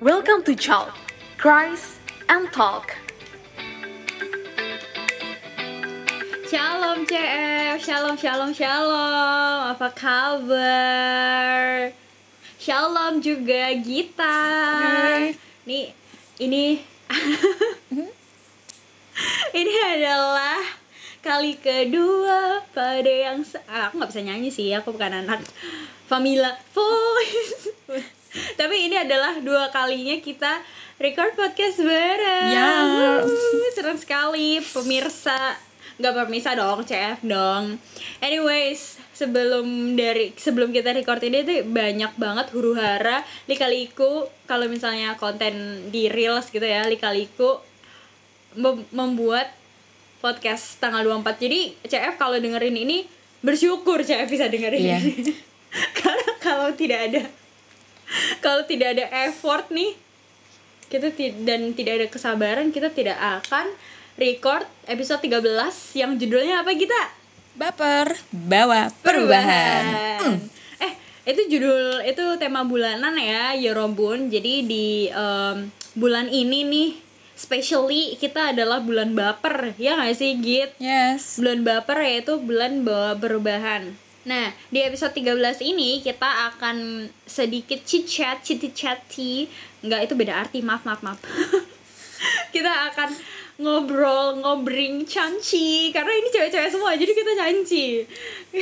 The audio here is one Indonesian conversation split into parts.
Welcome to Chalk, Cries and Talk. Shalom CF, shalom, shalom, shalom. Apa kabar? Shalom juga Gita. Nih, ini Ini adalah kali kedua pada yang ah, Aku gak bisa nyanyi sih, aku bukan anak Famila Voice Tapi ini adalah dua kalinya kita record podcast bareng. Ya. Wuh, Senang sekali. Pemirsa nggak pemirsa dong CF dong. Anyways sebelum dari sebelum kita record ini tuh banyak banget huru hara likaliku kalau misalnya konten di reels gitu ya likaliku mem- membuat podcast tanggal 24 jadi CF kalau dengerin ini bersyukur CF bisa dengerin ini. Karena kalau tidak ada kalau tidak ada effort nih kita ti- dan tidak ada kesabaran kita tidak akan record episode 13 yang judulnya apa kita? Baper, bawa perubahan. Eh, itu judul itu tema bulanan ya, Yorobun. Jadi di em, bulan ini nih specially kita adalah bulan baper, ya nggak sih, Git? Yes. Bulan baper yaitu bulan bawa perubahan. Nah, di episode 13 ini kita akan sedikit chit-chat, chitty-chatty. Enggak, itu beda arti. Maaf, maaf, maaf. kita akan ngobrol, ngobring, canci Karena ini cewek-cewek semua, jadi kita canci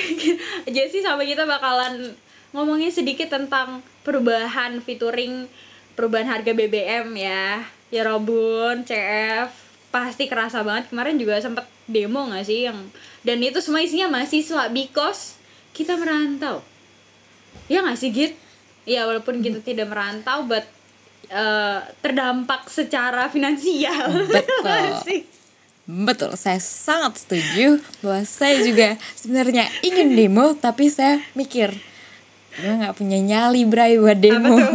Jesse sama kita bakalan ngomongin sedikit tentang perubahan featuring perubahan harga BBM ya Ya Robun, CF pasti kerasa banget kemarin juga sempet demo gak sih yang dan itu semua isinya mahasiswa because kita merantau ya gak sih Git? Ya walaupun kita tidak merantau but eh, terdampak secara finansial Betul. Nggak sih? Betul, saya sangat setuju bahwa saya juga sebenarnya ingin demo, tapi saya mikir gue nggak punya nyali bray buat demo.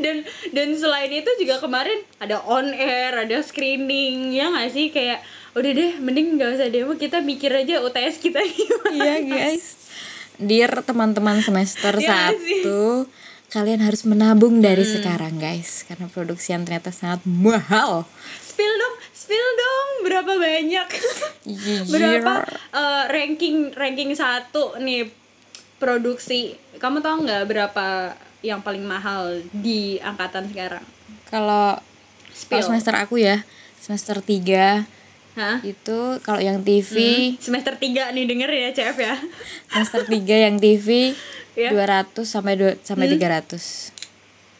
dan dan selain itu juga kemarin ada on air ada screening ya nggak sih kayak udah deh mending nggak usah demo kita mikir aja UTS kita gimana? Iya guys. Dear teman-teman semester sih. satu, kalian harus menabung dari sekarang guys, karena produksi yang ternyata sangat mahal. spill dong spill dong. Berapa banyak? Jujur. berapa eh, ranking ranking satu nih produksi? Kamu tahu nggak berapa yang paling mahal di angkatan sekarang? Kalau spill. semester aku ya, semester 3 Hah? itu kalau yang TV semester 3 nih denger ya CF ya. Semester 3 yang TV Iya. 200 sampai dua, sampai 300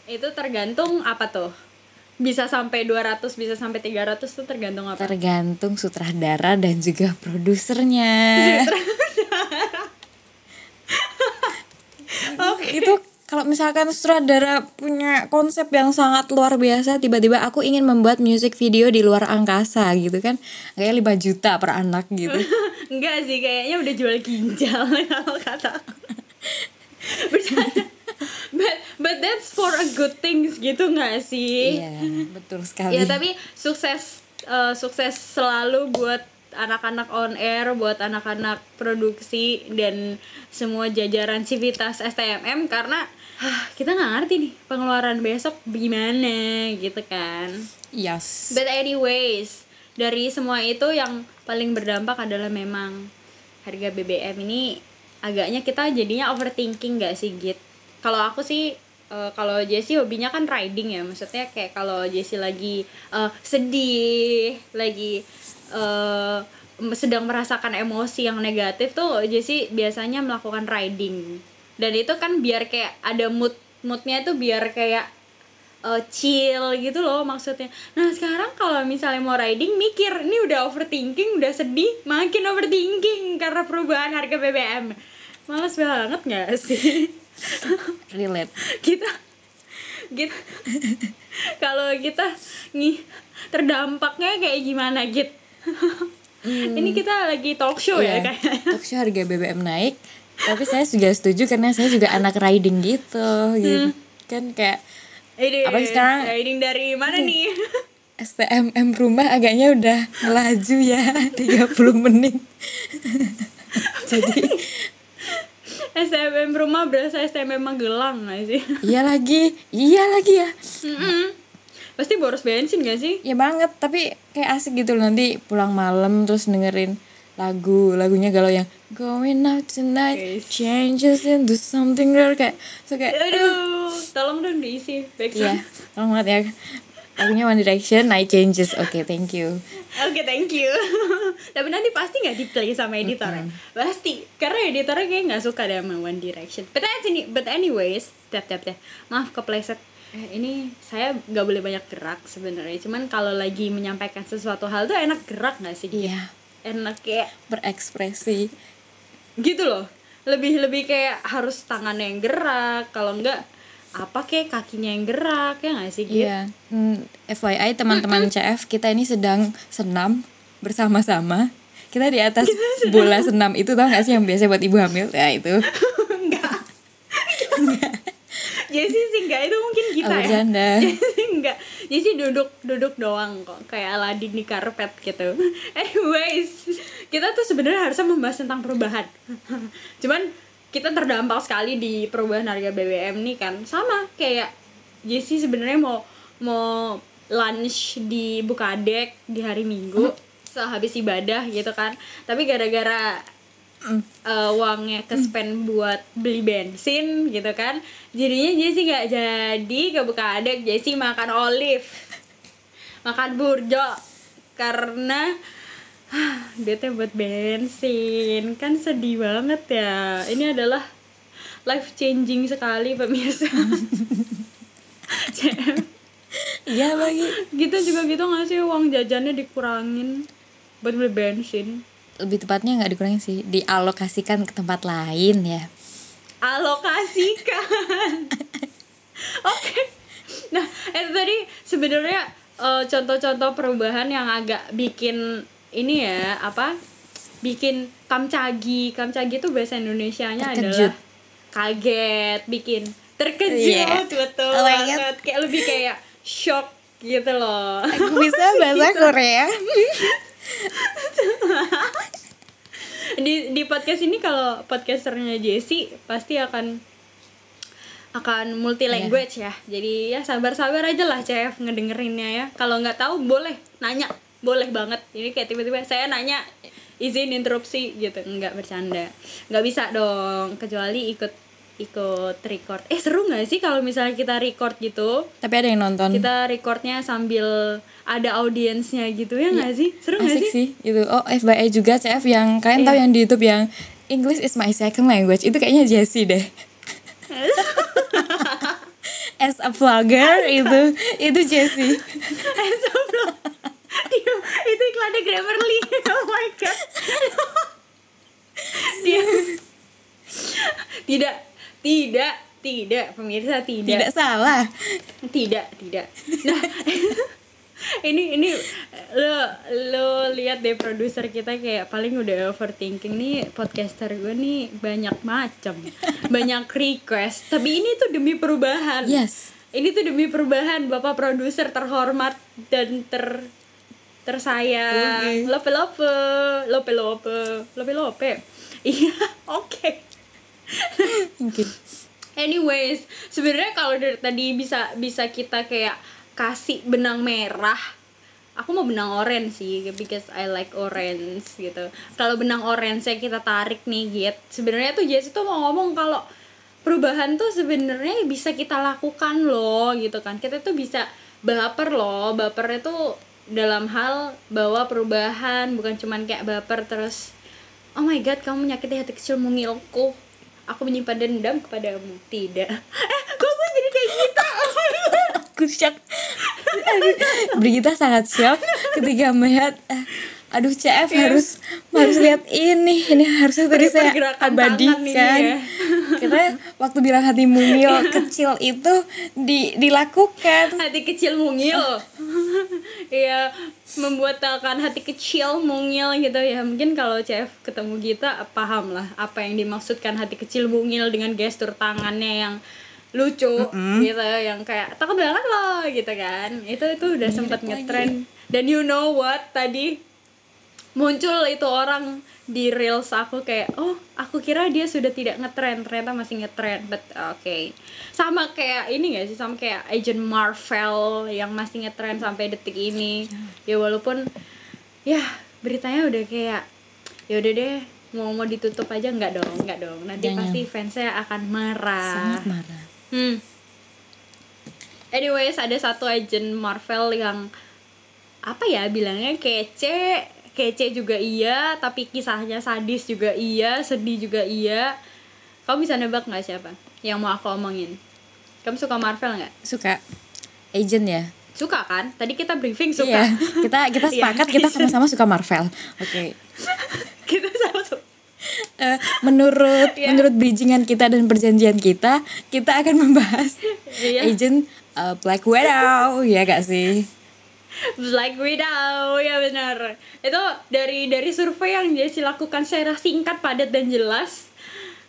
itu tergantung apa tuh? Bisa sampai 200 bisa sampai 300 tuh tergantung apa? Tergantung sutradara dan juga produsernya. Oke. Itu kalau misalkan sutradara punya konsep yang sangat luar biasa tiba-tiba aku ingin membuat music video di luar angkasa gitu kan. Kayak 5 juta per anak gitu. Enggak sih kayaknya udah jual ginjal kalau kata bercanda. But but that's for a good things gitu nggak sih? Iya betul sekali. ya tapi sukses eh, sukses selalu buat anak-anak on air buat anak-anak produksi dan semua jajaran civitas STMM karena hah, kita nggak ngerti nih pengeluaran besok gimana gitu kan. Yes. But anyways dari semua itu yang paling berdampak adalah memang harga BBM ini agaknya kita jadinya overthinking gak sih Git? Kalau aku sih eh, kalau Jessie hobinya kan riding ya maksudnya kayak kalau Jessie lagi eh, sedih lagi eh, sedang merasakan emosi yang negatif tuh Jessie biasanya melakukan riding. Dan itu kan biar kayak ada mood moodnya tuh biar kayak eh, chill gitu loh maksudnya. Nah sekarang kalau misalnya mau riding mikir ini udah overthinking udah sedih makin overthinking karena perubahan harga BBM males banget nggak sih? Relate. Kita kita kalau kita nih terdampaknya kayak gimana git ini kita lagi talk show ya Iya, kayak. talk show harga BBM naik. Tapi saya juga setuju karena saya juga anak riding gitu. Gitu kan kayak ini Apa sekarang? riding dari mana nih? STMM rumah agaknya udah melaju ya 30 menit. Jadi STM rumah berasa STM Magelang gak sih? iya lagi iya lagi ya. Mm-mm. Pasti boros bensin gak sih? ya banget tapi kayak asik gitu loh nanti pulang malam terus dengerin lagu lagunya galau yang going out tonight Guys. changes into something rare kayak so kayak Aduh, tolong dong diisi iya backsound. tolong banget ya lagunya One Direction Night Changes oke thank you Oke, thank you. Tapi nanti pasti nggak di play sama editornya. Pasti, karena editornya kayak nggak suka deh sama One Direction. But any, but anyways, tap tap tap. Maaf kepleset. Eh, ini saya nggak boleh banyak gerak sebenarnya. Cuman kalau lagi menyampaikan sesuatu hal tuh enak gerak nggak sih? iya Enak kayak berekspresi gitu loh. Lebih lebih kayak harus tangannya yang gerak. Kalau enggak apa kayak kakinya yang gerak ya nggak sih? Git? Iya, Hmm, FYI teman-teman CF kita ini sedang senam bersama-sama. Kita di atas bola senam itu tau gak sih yang biasa buat ibu hamil? Ya itu. Jadi sih enggak itu mungkin kita ya. bercanda. enggak. Jadi duduk duduk doang kok kayak Aladin di karpet gitu. Anyways, kita tuh sebenarnya harusnya membahas tentang perubahan. Cuman kita terdampak sekali di perubahan harga BBM nih kan. Sama kayak Jesse sebenarnya mau mau lunch di Bukadek di hari Minggu setelah habis ibadah gitu kan. Tapi gara-gara eh, uangnya ke spend buat beli bensin gitu kan. Jadinya Jessie nggak jadi ke Bukadek Jessie makan olive. Makan burjo. Karena duitnya buat bensin. Kan sedih banget ya. Ini adalah life changing sekali pemirsa. CM. Iya lagi. gitu juga gitu nggak sih uang jajannya dikurangin buat beli bensin Lebih tepatnya nggak dikurangin sih, dialokasikan ke tempat lain ya. alokasikan. Oke. Nah, itu tadi sebenarnya eh, contoh-contoh perubahan yang agak bikin ini ya, apa? Bikin kamcagi. Kamcagi itu bahasa Indonesianya Terkejut. adalah kaget, bikin terkejut, Iya. betul Oh banget. Kayak lebih kayak shock gitu loh. Aku bisa bahasa Korea. di di podcast ini kalau podcasternya Jessie pasti akan akan multi language ya. Jadi ya sabar-sabar aja lah CF ngedengerinnya ya. Kalau nggak tahu boleh nanya. Boleh banget. Ini kayak tiba-tiba saya nanya izin interupsi gitu. Nggak bercanda. Nggak bisa dong kecuali ikut ikut record eh seru nggak sih kalau misalnya kita record gitu Tapi ada yang nonton. kita recordnya sambil ada audiensnya gitu ya nggak sih seru nggak sih sih itu. Oh, FYI juga CF yang kalian tahu yang di YouTube yang English is my second language. Itu kayaknya Jessie deh. As a vlogger itu itu Jessie. Dia, itu iklannya Grammarly oh my god dia tidak tidak tidak pemirsa tidak. Tidak salah. tidak tidak. Nah ini ini lo lo lihat deh produser kita kayak paling udah overthinking nih podcaster gue nih banyak macam banyak request. Tapi ini tuh demi perubahan. Yes. ini tuh demi perubahan bapak produser terhormat dan ter tersayang. Lope lope lope lope lope lope iya oke Mungkin. anyways sebenarnya kalau dari tadi bisa bisa kita kayak kasih benang merah aku mau benang orange sih because I like orange gitu. Kalau benang orange yang kita tarik nih Git sebenarnya tuh Jess tuh mau ngomong kalau perubahan tuh sebenarnya bisa kita lakukan loh gitu kan. Kita tuh bisa baper loh baper itu dalam hal bahwa perubahan bukan cuman kayak baper terus oh my god kamu menyakiti hati kecil mungilku aku menyimpan dendam kepadamu. Tidak. Eh kok gue jadi kayak gitu? Aku. Aduh, Brigita sangat shock ketika melihat eh, aduh CF harus harus lihat ini. Ini harusnya tadi saya abadikan. ya. karena waktu bilang hati mungil kecil itu di dilakukan. Hati kecil mungil. Iya membuat akan hati kecil mungil gitu ya. Mungkin kalau CF ketemu kita paham lah apa yang dimaksudkan hati kecil mungil dengan gestur tangannya yang lucu gitu yang kayak takut banget loh gitu kan. Itu itu udah sempat ngetren. Dan you know what? Tadi muncul itu orang di reels aku kayak oh aku kira dia sudah tidak ngetren ternyata masih ngetren. But oke sama kayak ini gak sih? Sama kayak Agent Marvel yang masih ngetren sampai detik ini. Ya walaupun ya beritanya udah kayak ya udah deh mau mau ditutup aja. Nggak dong nggak dong. Nanti Jangan. pasti fansnya akan marah. Sangat marah. Hmm. Anyways, ada satu agent Marvel yang apa ya bilangnya kece, kece juga iya, tapi kisahnya sadis juga iya, sedih juga iya. Kamu bisa nebak nggak siapa yang mau aku omongin? Kamu suka Marvel nggak? suka agent ya Suka kan? Tadi kita briefing suka. Iya, kita kita Iya, sepakat kita sama-sama suka Marvel. Oke. kita sama suka. Eh, menurut Iya. menurut bridgingan kita dan perjanjian kita, kita akan membahas Iya. agent eh, Black Widow, ya gak sih? Black Widow ya benar. Itu dari dari survei yang Jesse lakukan secara singkat padat dan jelas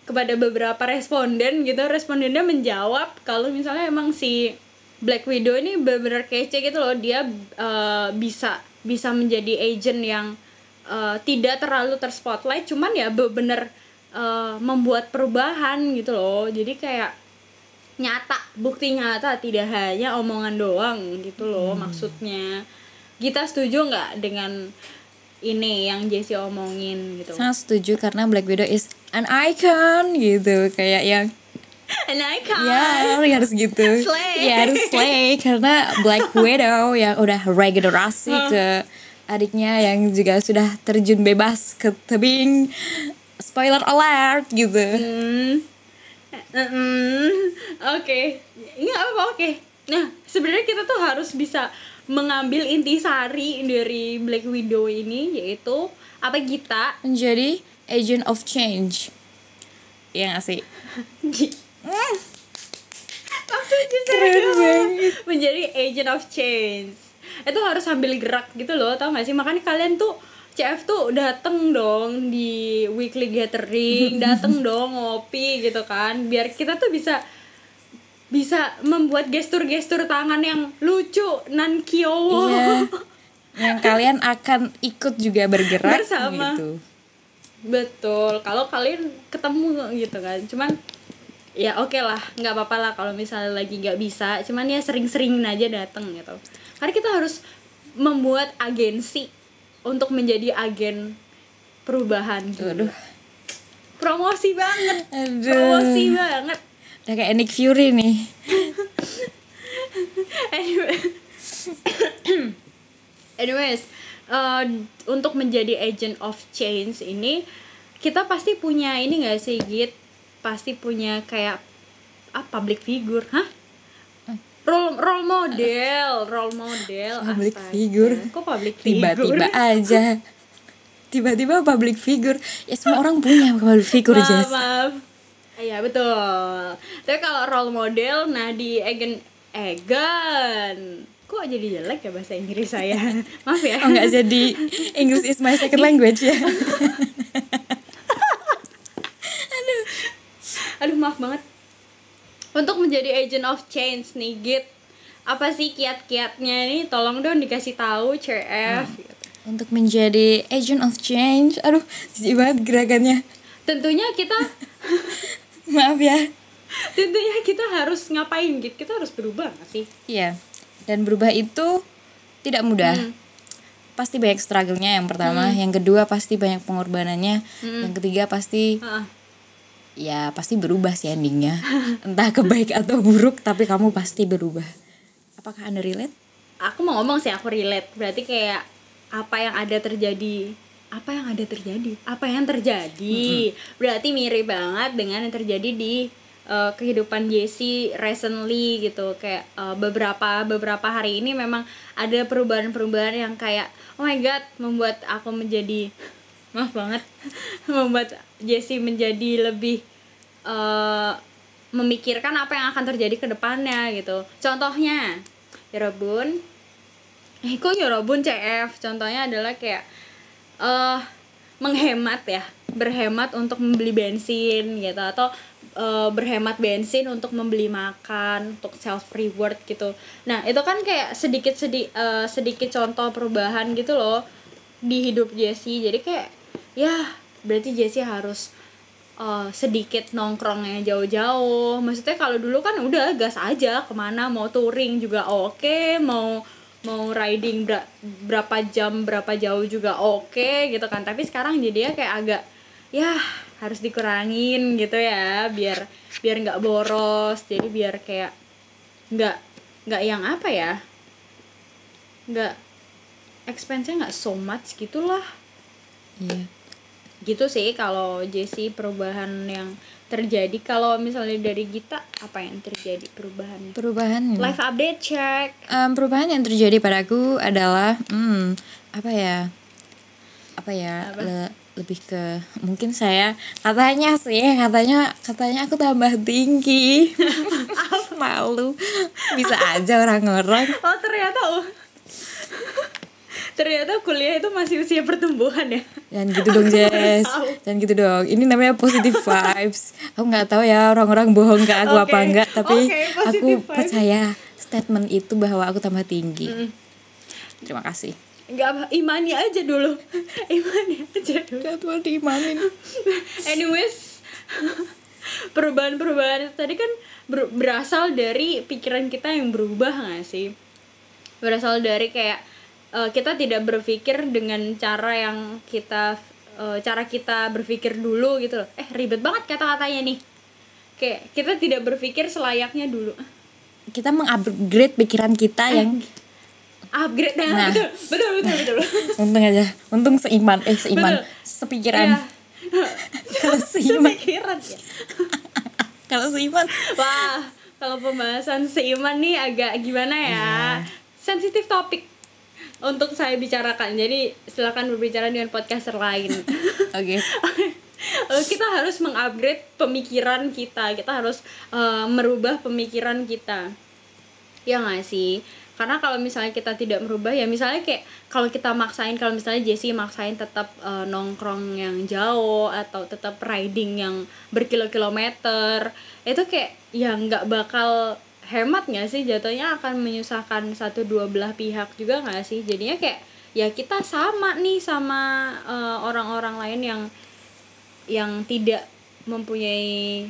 kepada beberapa responden gitu. Respondennya menjawab kalau misalnya emang si Black Widow ini benar-benar kece gitu loh. Dia eh, bisa bisa menjadi agent yang eh, tidak terlalu terspotlight cuman ya bener eh, membuat perubahan gitu loh. Jadi kayak nyata bukti nyata tidak hanya omongan doang gitu loh maksudnya kita setuju nggak dengan ini yang Jessie omongin gitu Sangat setuju karena Black Widow is an icon gitu, kayak yang and icon ya harus gitu. Slay. Ya harus slay karena Black Widow yang udah regenerasi ke adiknya yang juga sudah terjun bebas ke tebing. Spoiler alert gitu. Hmm. Oke, ini apa oke. Nah, sebenarnya kita tuh harus bisa mengambil intisari dari Black Widow ini yaitu apa kita Menjadi agent of change. Iya gak sih? langsung Keren banget. menjadi agent of change itu harus sambil gerak gitu loh tau gak sih makanya kalian tuh CF tuh dateng dong di weekly gathering dateng dong ngopi gitu kan biar kita tuh bisa bisa membuat gestur-gestur tangan yang lucu nan kiowo Iya. Yang kalian akan ikut juga bergerak Bersama. gitu. Betul, kalau kalian ketemu gitu kan, cuman ya oke lah, nggak apa-apa lah kalau misalnya lagi nggak bisa, cuman ya sering-seringin aja dateng gitu. Karena kita harus membuat agensi untuk menjadi agen perubahan. gitu. Aduh. Promosi banget, Aduh. promosi banget. Udah kayak Nick Fury nih. Anyway. Anyways, uh, untuk menjadi agent of change ini kita pasti punya ini gak sih Git? Pasti punya kayak ah public figure, hah? Role role model, role model. Public astaga. figure. Kok public figure? Tiba-tiba aja. Tiba-tiba public figure. Ya semua orang punya public figure, maaf, Jess. maaf. Iya betul. Tapi kalau role model, nah di Egan Egan, kok jadi jelek ya bahasa Inggris saya? Maaf ya. Oh nggak jadi English is my second language ya. Aduh maaf banget. Untuk menjadi agent of change nih Git, apa sih kiat-kiatnya nih? Tolong dong dikasih tahu CF. gitu. Untuk menjadi agent of change. Aduh, jijik banget gerakannya. Tentunya kita, Maaf ya. tentunya kita harus ngapain Git? Kita harus berubah gak sih? Iya. Dan berubah itu tidak mudah. Hmm. Pasti banyak struggle-nya yang pertama, yang kedua pasti banyak pengorbanannya, yang ketiga pasti Heeh. Ya pasti berubah sih endingnya. Entah ke baik atau buruk, tapi kamu pasti berubah. Apakah Anda relate? Aku mau ngomong sih aku relate. Berarti kayak apa yang ada terjadi apa yang ada terjadi apa yang terjadi berarti mirip banget dengan yang terjadi di uh, kehidupan Jessie recently gitu kayak uh, beberapa beberapa hari ini memang ada perubahan-perubahan yang kayak oh my god membuat aku menjadi maaf banget. Membuat Jessie menjadi lebih uh, memikirkan apa yang akan terjadi ke depannya gitu. Contohnya ya Robun. Eh kok ya Robun CF contohnya adalah kayak eh menghemat ya berhemat untuk membeli bensin gitu. Atau eh, berhemat bensin untuk membeli makan untuk self reward gitu. Nah itu kan kayak sedikit sedikit sedikit contoh perubahan gitu loh di hidup Jessie jadi kayak ya berarti Jessie harus uh, sedikit nongkrongnya jauh-jauh. Maksudnya kalau dulu kan udah gas aja ke mana mau touring juga oke mau mau riding ber- berapa jam berapa jauh juga oke gitu kan. Tapi sekarang jadinya kayak agak ya harus dikurangin gitu ya biar biar nggak boros. Jadi biar kayak nggak nggak yang apa ya nggak expense-nya nggak so much gitulah iya. Gitu sih kalau Jessie perubahan yang terjadi. Kalau misalnya dari Gita apa yang terjadi perubahannya? Perubahan live update check. Em, perubahan yang terjadi padaku adalah hmm, apa ya? Apa ya? Apa? le- lebih ke mungkin saya katanya sih katanya katanya aku tambah tinggi. Malu. Bisa aja orang-orang oh ternyata oh ternyata kuliah itu masih usia pertumbuhan ya? Jangan gitu dong Jess. Jangan gitu dong. Ini namanya positive vibes. Aku nggak tahu ya orang-orang bohong ke aku apa Oke. enggak Tapi Oke, aku vibes. percaya statement itu bahwa aku tambah tinggi. Mm. Terima kasih. Nggak apa imani aja dulu. Imani aja dulu. Gak tuh diimanin anyways perubahan-perubahan tadi kan ber- berasal dari pikiran kita yang berubah nggak sih? Berasal dari kayak eh, kita tidak berpikir dengan cara yang kita eh, cara kita berpikir dulu gitu loh. Eh ribet banget kata-katanya nih. Kayak kita tidak berpikir selayaknya dulu. Kita mengupgrade pikiran kita yang upgrade. Nah, Nah. betul betul betul betul. Untung aja Untung seiman Eh seiman Betul. Sepikiran. Iya. Kalau seiman. Sepikiran ya. Kalau seiman. Wah, kalau pembahasan seiman nih agak gimana ya? Sensitif topik untuk saya bicarakan. Jadi silakan berbicara dengan podcaster lain. Oke Eh, kita harus mengupgrade pemikiran kita. Kita harus eh, merubah pemikiran kita. Ya nggak sih? Karena kalau misalnya kita tidak merubah ya misalnya kayak kalau kita maksain kalau misalnya Jessie maksain tetap eh, nongkrong yang jauh atau tetap riding yang berkilo-kilometer itu kayak ya nggak bakal hemat nggak sih? Jatuhnya akan menyusahkan satu dua belah pihak juga nggak sih? Jadinya kayak ya kita sama nih sama eh, orang-orang lain yang yang tidak mempunyai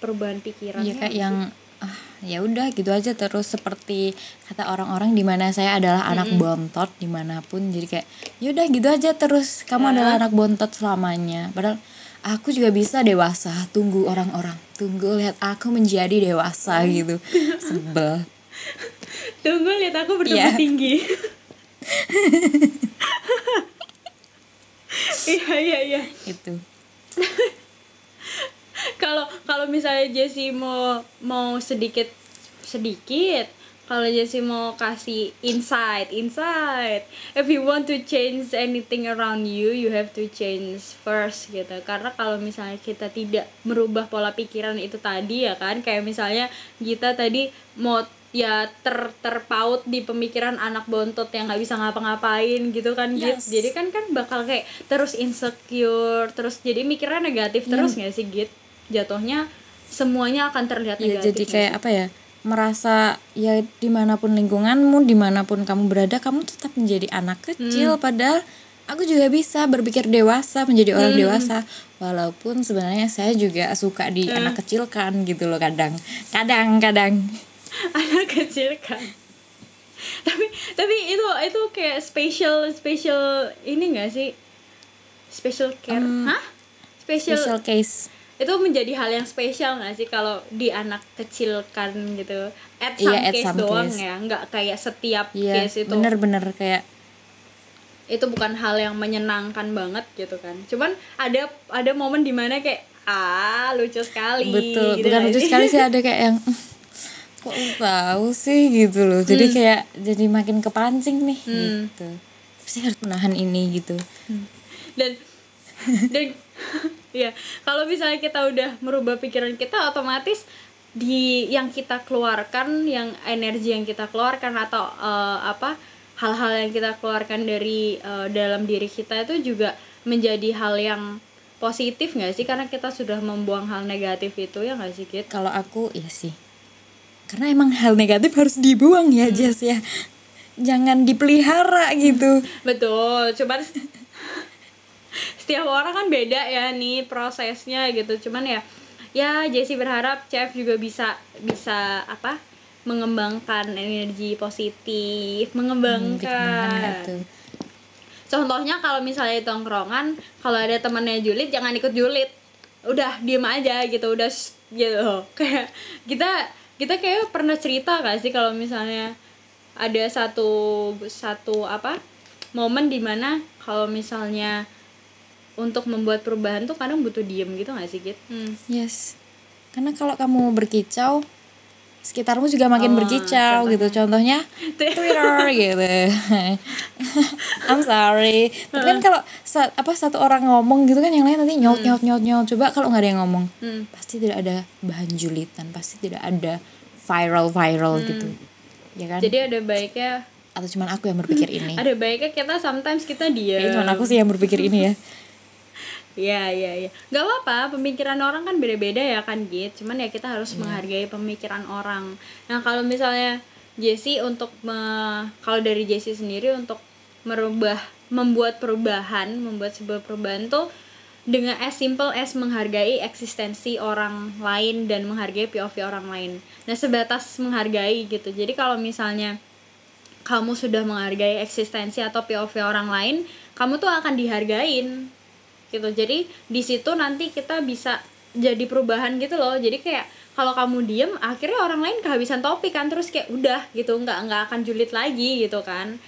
perubahan pikiran Iya ya kayak nggak yang ah ya udah gitu aja terus seperti kata orang-orang di mana saya adalah anak bontot di mana pun. Jadi kayak yaudah gitu aja terus. Kamu adalah anak bontot selamanya. Padahal aku juga bisa dewasa tunggu orang-orang tunggu lihat aku menjadi dewasa gitu sebel Tunggu lihat aku bertumbuh Iya. tinggi. Iya iya iya. itu Kalau kalau misalnya Jessie mau mau sedikit sedikit kalau Jessie mau kasih insight insight. If you want to change anything around you you have to change first gitu. Karena kalau misalnya kita tidak merubah pola pikiran itu tadi ya kan? Kayak misalnya kita tadi mau ya ter terpaut di pemikiran anak bontot yang nggak bisa ngapa-ngapain gitu kan Git Yes. jadi kan kan bakal kayak terus insecure terus jadi mikirnya negatif terus nggak sih Git jatuhnya semuanya akan terlihat ya negatif jadi nggak kayak apa ya merasa ya di mana pun lingkunganmu di mana pun kamu berada kamu tetap menjadi anak kecil. Padahal aku juga bisa berpikir dewasa menjadi orang dewasa. Walaupun sebenarnya saya juga suka di anak kecil kan gitu loh kadang. Kadang kadang. Anak kecil kan. Tapi tapi itu itu kayak special special ini gak sih? Special care hah? Special, special case itu menjadi hal yang spesial gak sih kalau di anak kecil kan gitu? At some Iya, at case some doang case. ya nggak kayak setiap iya case itu. bener-bener kayak itu bukan hal yang menyenangkan banget gitu kan. Cuman ada ada momen di mana kayak ah lucu sekali betul gitu bukan nggak lucu sih? sekali sih ada kayak yang "Hmm, kok tahu sih gitu loh. Jadi kayak jadi makin kepancing nih gitu. Tapi saya harus menahan ini gitu. Dan dan ya kalau misalnya kita udah merubah pikiran kita otomatis di yang kita keluarkan yang energi yang kita keluarkan atau eh, apa hal-hal yang kita keluarkan dari eh, dalam diri kita itu juga menjadi hal yang positif nggak sih? Karena kita sudah membuang hal negatif itu ya nggak sih Kit? kalau aku ya sih. Karena emang hal negatif harus dibuang ya Jess ya. Jangan dipelihara gitu. Betul. Cuman setiap orang kan beda ya nih prosesnya gitu. Cuman ya ya Jessie berharap CF juga bisa bisa apa mengembangkan energi positif Hmm, mengembangkan gitu. contohnya kalau misalnya tongkrongan kalau ada temennya julid jangan ikut julid udah diem aja gitu udah shh, gitu. Kayak kita kita kayak pernah cerita gak sih kalau misalnya ada satu satu apa momen di mana kalau misalnya untuk membuat perubahan tuh kadang butuh diem gitu gak sih Git? Hmm. yes. Karena kalau kamu berkicau sekitarmu juga makin Oh, berkicau gitu. Contohnya Twitter. Gitu. I'm sorry. Tapi kan kalau sa- apa satu orang ngomong gitu kan yang lain nanti nyaut nyaut nyaut nyaut coba kalau nggak ada yang ngomong Hmm. pasti tidak ada bahan julitan pasti tidak ada viral viral gitu. Ya kan? Jadi ada baiknya atau cuman aku yang berpikir ini? Ada baiknya kita sometimes kita diem. Kayaknya cuman aku sih yang berpikir ini ya Iya iya iya. Gak apa-apa, pemikiran orang kan beda-beda ya kan Git. Cuman ya kita harus menghargai pemikiran orang. Nah kalau misalnya Jesse untuk me- kalau dari Jesse sendiri untuk merubah membuat perubahan, membuat sebuah perubahan tuh dengan as simple as menghargai eksistensi orang lain dan menghargai POV orang lain. Nah sebatas menghargai gitu. Jadi kalau misalnya kamu sudah menghargai eksistensi atau POV orang lain, kamu tuh akan dihargain gitu. Jadi di situ nanti kita bisa jadi perubahan gitu loh. Jadi kayak kalau kamu diem, akhirnya orang lain kehabisan topik kan terus kayak udah gitu, nggak nggak akan julid lagi gitu kan.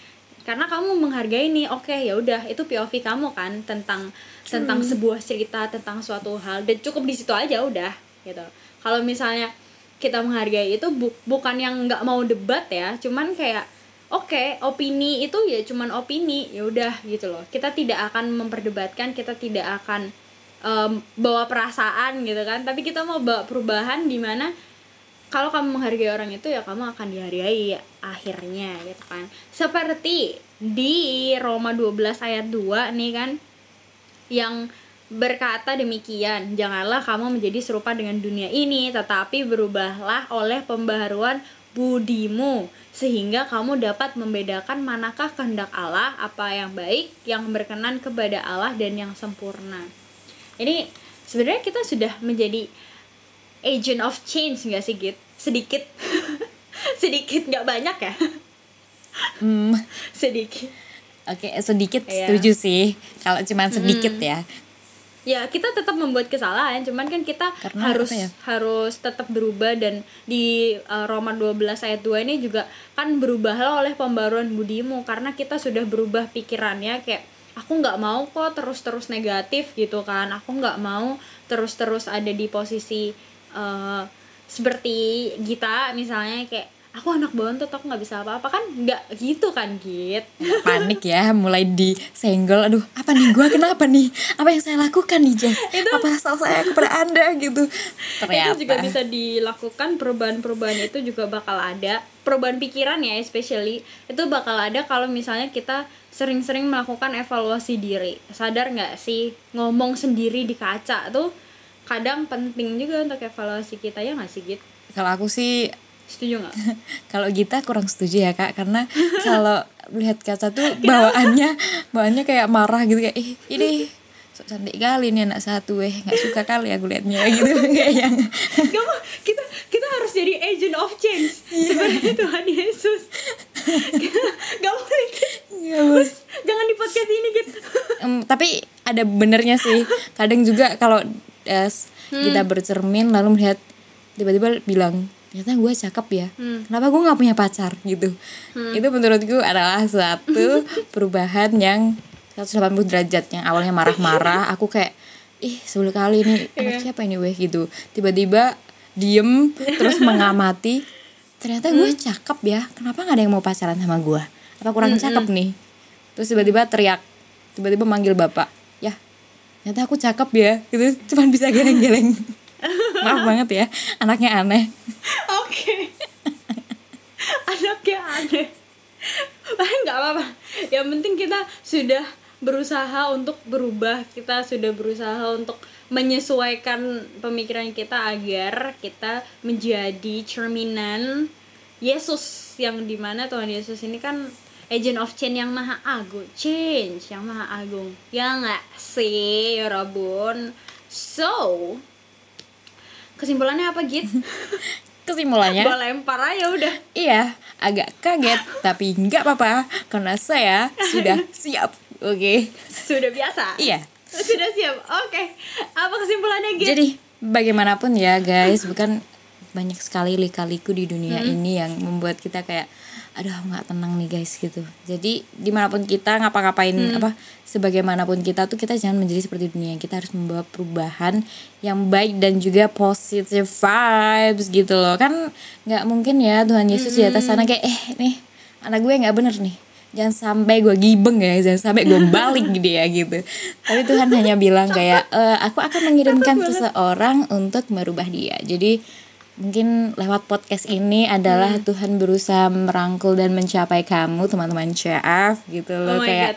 Karena kamu menghargai nih, oke ya udah itu POV kamu kan tentang tentang sebuah cerita tentang suatu hal dan cukup di situ aja udah gitu. Kalau misalnya kita menghargai itu bu- bukan yang nggak mau debat ya, cuman kayak oke opini itu ya cuman opini ya udah gitu loh. Kita tidak akan memperdebatkan kita tidak akan em, bawa perasaan gitu kan. Tapi kita mau bawa perubahan di mana kalau kamu menghargai orang itu ya kamu akan dihargai akhirnya gitu kan. Seperti di Roma 12 ayat 2 nih kan yang berkata demikian janganlah kamu menjadi serupa dengan dunia ini tetapi berubahlah oleh pembaharuan budimu sehingga kamu dapat membedakan manakah kehendak Allah apa yang baik yang berkenan kepada Allah dan yang sempurna. Ini sebenarnya kita sudah menjadi agent of change nggak sih Git? Sedikit. Sedikit nggak banyak ya? Hmm, sedikit. Oke sedikit Iya. setuju sih. Kalau cuman sedikit ya ya kita tetap membuat kesalahan cuman kan kita Karena harus ya? harus tetap berubah dan di uh, Roma 12 ayat 2 ini juga kan berubahlah oleh pembaruan budimu karena kita sudah berubah pikirannya kayak aku nggak mau kok terus-terus negatif gitu kan aku nggak mau terus-terus ada di posisi uh, seperti Gita misalnya kayak aku anak bontot aku nggak bisa apa-apa. Kan nggak gitu kan Git? Panik ya mulai disenggol. Aduh apa nih? Gua kenapa nih? Apa yang saya lakukan nih Jess? Apa salah saya kepada anda gitu? Ternyata itu juga bisa dilakukan perubahan-perubahan itu juga bakal ada. Perubahan pikiran ya especially. Itu bakal ada kalau misalnya kita sering-sering melakukan evaluasi diri. Sadar nggak sih? Ngomong sendiri di kaca tuh kadang penting juga untuk evaluasi kita ya nggak sih Git? Kalau aku sih setuju nggak? Kalau Gita kurang setuju ya kak karena kalau melihat kaca tuh bawaannya bawaannya kayak marah gitu kayak ih ini sok cantik kali nih anak satu eh nggak suka kali aku liatnya gitu kayak yang Kamu kita kita harus jadi agent of change seperti Tuhan Yesus. Gak boleh. Bos. jangan di podcast ini gitu Em, tapi ada benernya sih. Kadang juga kalau eh, kita bercermin lalu melihat tiba-tiba bilang ternyata gue cakep ya. Kenapa gue nggak punya pacar? Gitu. Itu menurutku adalah suatu perubahan yang 180 derajat yang awalnya marah-marah. Aku kayak ih sebel kali ini. Anak siapa ini weh? Gitu. Tiba-tiba diem terus mengamati ternyata gue cakep ya. Kenapa nggak ada yang mau pacaran sama gue? Apa kurang cakep nih? Terus tiba-tiba teriak. Tiba-tiba manggil bapak. Ya ternyata aku cakep ya. Gitu. Cuman bisa geleng-geleng maaf banget ya anaknya aneh Oke. Anaknya aneh. Nggak apa-apa. Yang penting kita sudah berusaha untuk berubah. Kita sudah berusaha untuk menyesuaikan pemikiran kita agar kita menjadi cerminan Yesus yang di mana Tuhan Yesus ini kan agent of change yang maha agung change yang maha agung ya nggak sih ya Rabun so kesimpulannya apa Git? kesimpulannya? Gue lempar aja udah. Iya agak kaget tapi nggak apa-apa karena saya sudah siap oke. Sudah biasa? Iya. Sudah siap? Oke. Apa kesimpulannya Git? jadi bagaimanapun ya guys bukan banyak sekali lika-liku di dunia ini yang membuat kita kayak aduh nggak tenang nih guys gitu. Jadi di mana pun kita ngapa-ngapain apa sebagaimanapun kita tuh kita jangan menjadi seperti dunia. Kita harus membawa perubahan yang baik dan juga positive vibes gitu loh. Kan nggak mungkin ya Tuhan Yesus di atas sana kayak eh nih anak gue nggak bener nih. Jangan sampai gue gibeng ya jangan sampai gue balik gitu ya gitu. Tapi Tuhan hanya bilang kayak "Eh, aku akan mengirimkan seseorang untuk merubah dia. Jadi mungkin lewat podcast ini adalah Hmm. Tuhan berusaha merangkul dan mencapai kamu teman-teman CF gitu Oh loh my kayak.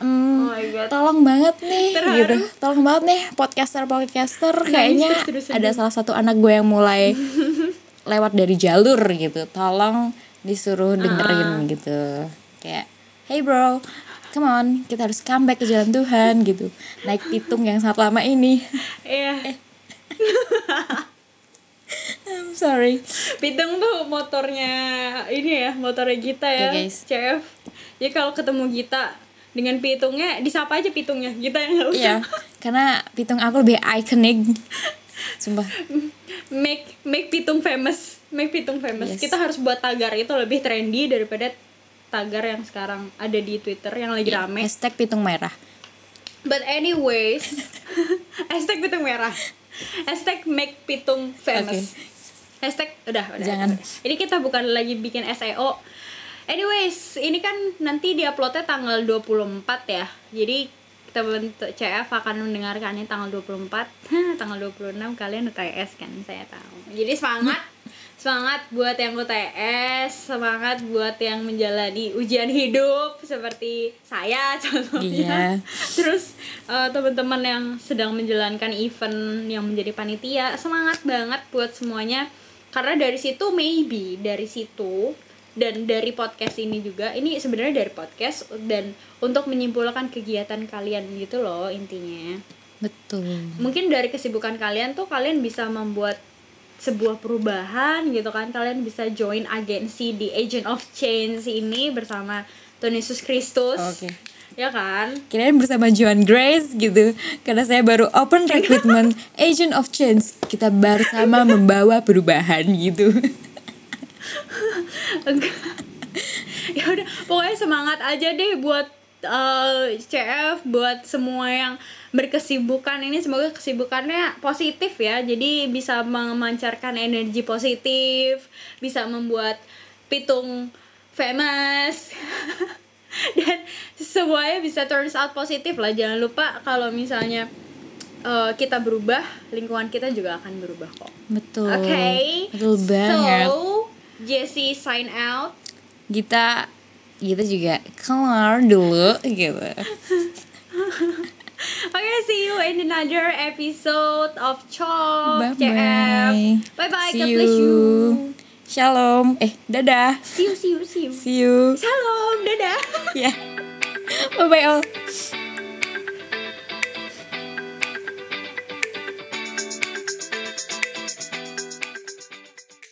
"Hmm, Oh tolong banget nih Terharu. gitu. Tolong banget nih podcaster podcaster kayaknya ada salah satu anak gue yang mulai lewat dari jalur gitu. Tolong disuruh dengerin gitu. Kayak hey bro come on kita harus comeback ke jalan Tuhan gitu. Naik pitung yang sangat lama ini. Iya I'm sorry Pitung tuh motornya ini ya, motornya Gita ya, Oke, guys. CF. Jadi kalau ketemu Gita dengan pitungnya, disapa aja pitungnya. Gita yang nggak usah. iya karena pitung aku lebih iconic sumpah Make make pitung famous, make pitung famous. Yes. Kita harus buat tagar itu lebih trendy daripada tagar yang sekarang ada di Twitter yang lagi rame. hashtag pitung merah But anyways, hashtag pitung merah. Hashtag make pitung famous. Hashtag udah udah. Jangan. Ini kita bukan lagi bikin SEO. Anyways, ini kan nanti diuploadnya tanggal 24 ya. Jadi kita bentuk CF akan mendengarkannya tanggal 24. Hah, tanggal 26 kalian UTS kan, saya tahu. Jadi semangat. Semangat buat yang UTS, semangat buat yang menjalani ujian hidup seperti saya contohnya. Iya. Terus eh, teman-teman yang sedang menjalankan event yang menjadi panitia, semangat banget buat semuanya. Karena dari situ maybe dari situ dan dari podcast ini juga, ini sebenarnya dari podcast dan untuk menyimpulkan kegiatan kalian gitu loh intinya. betul Mungkin dari kesibukan kalian tuh kalian bisa membuat sebuah perubahan gitu kan kalian bisa join agensi di Agent of Change ini bersama Tuhan Yesus Kristus Oke. Ya kan? Kirain bersama Joan Grace gitu. Karena saya baru open recruitment agent of change. Kita bersama membawa perubahan gitu. Ya udah pokoknya semangat aja deh buat eh, CF buat semua yang berkesibukan ini. Semoga kesibukannya positif ya. Jadi bisa memancarkan energi positif bisa membuat pitung famous dan semuanya bisa turns out positif lah jangan lupa kalau misalnya eh, kita berubah lingkungan kita juga akan berubah kok betul Oke. betul banget So, Jessie sign out. kita kita juga keluar dulu gitu Okay, see you in another episode of Chop bye CF. bye Bye bye. see God you bless you. Shalom. Eh dadah. See you, see you, see you. see you Salam, dadah. ya bye bye all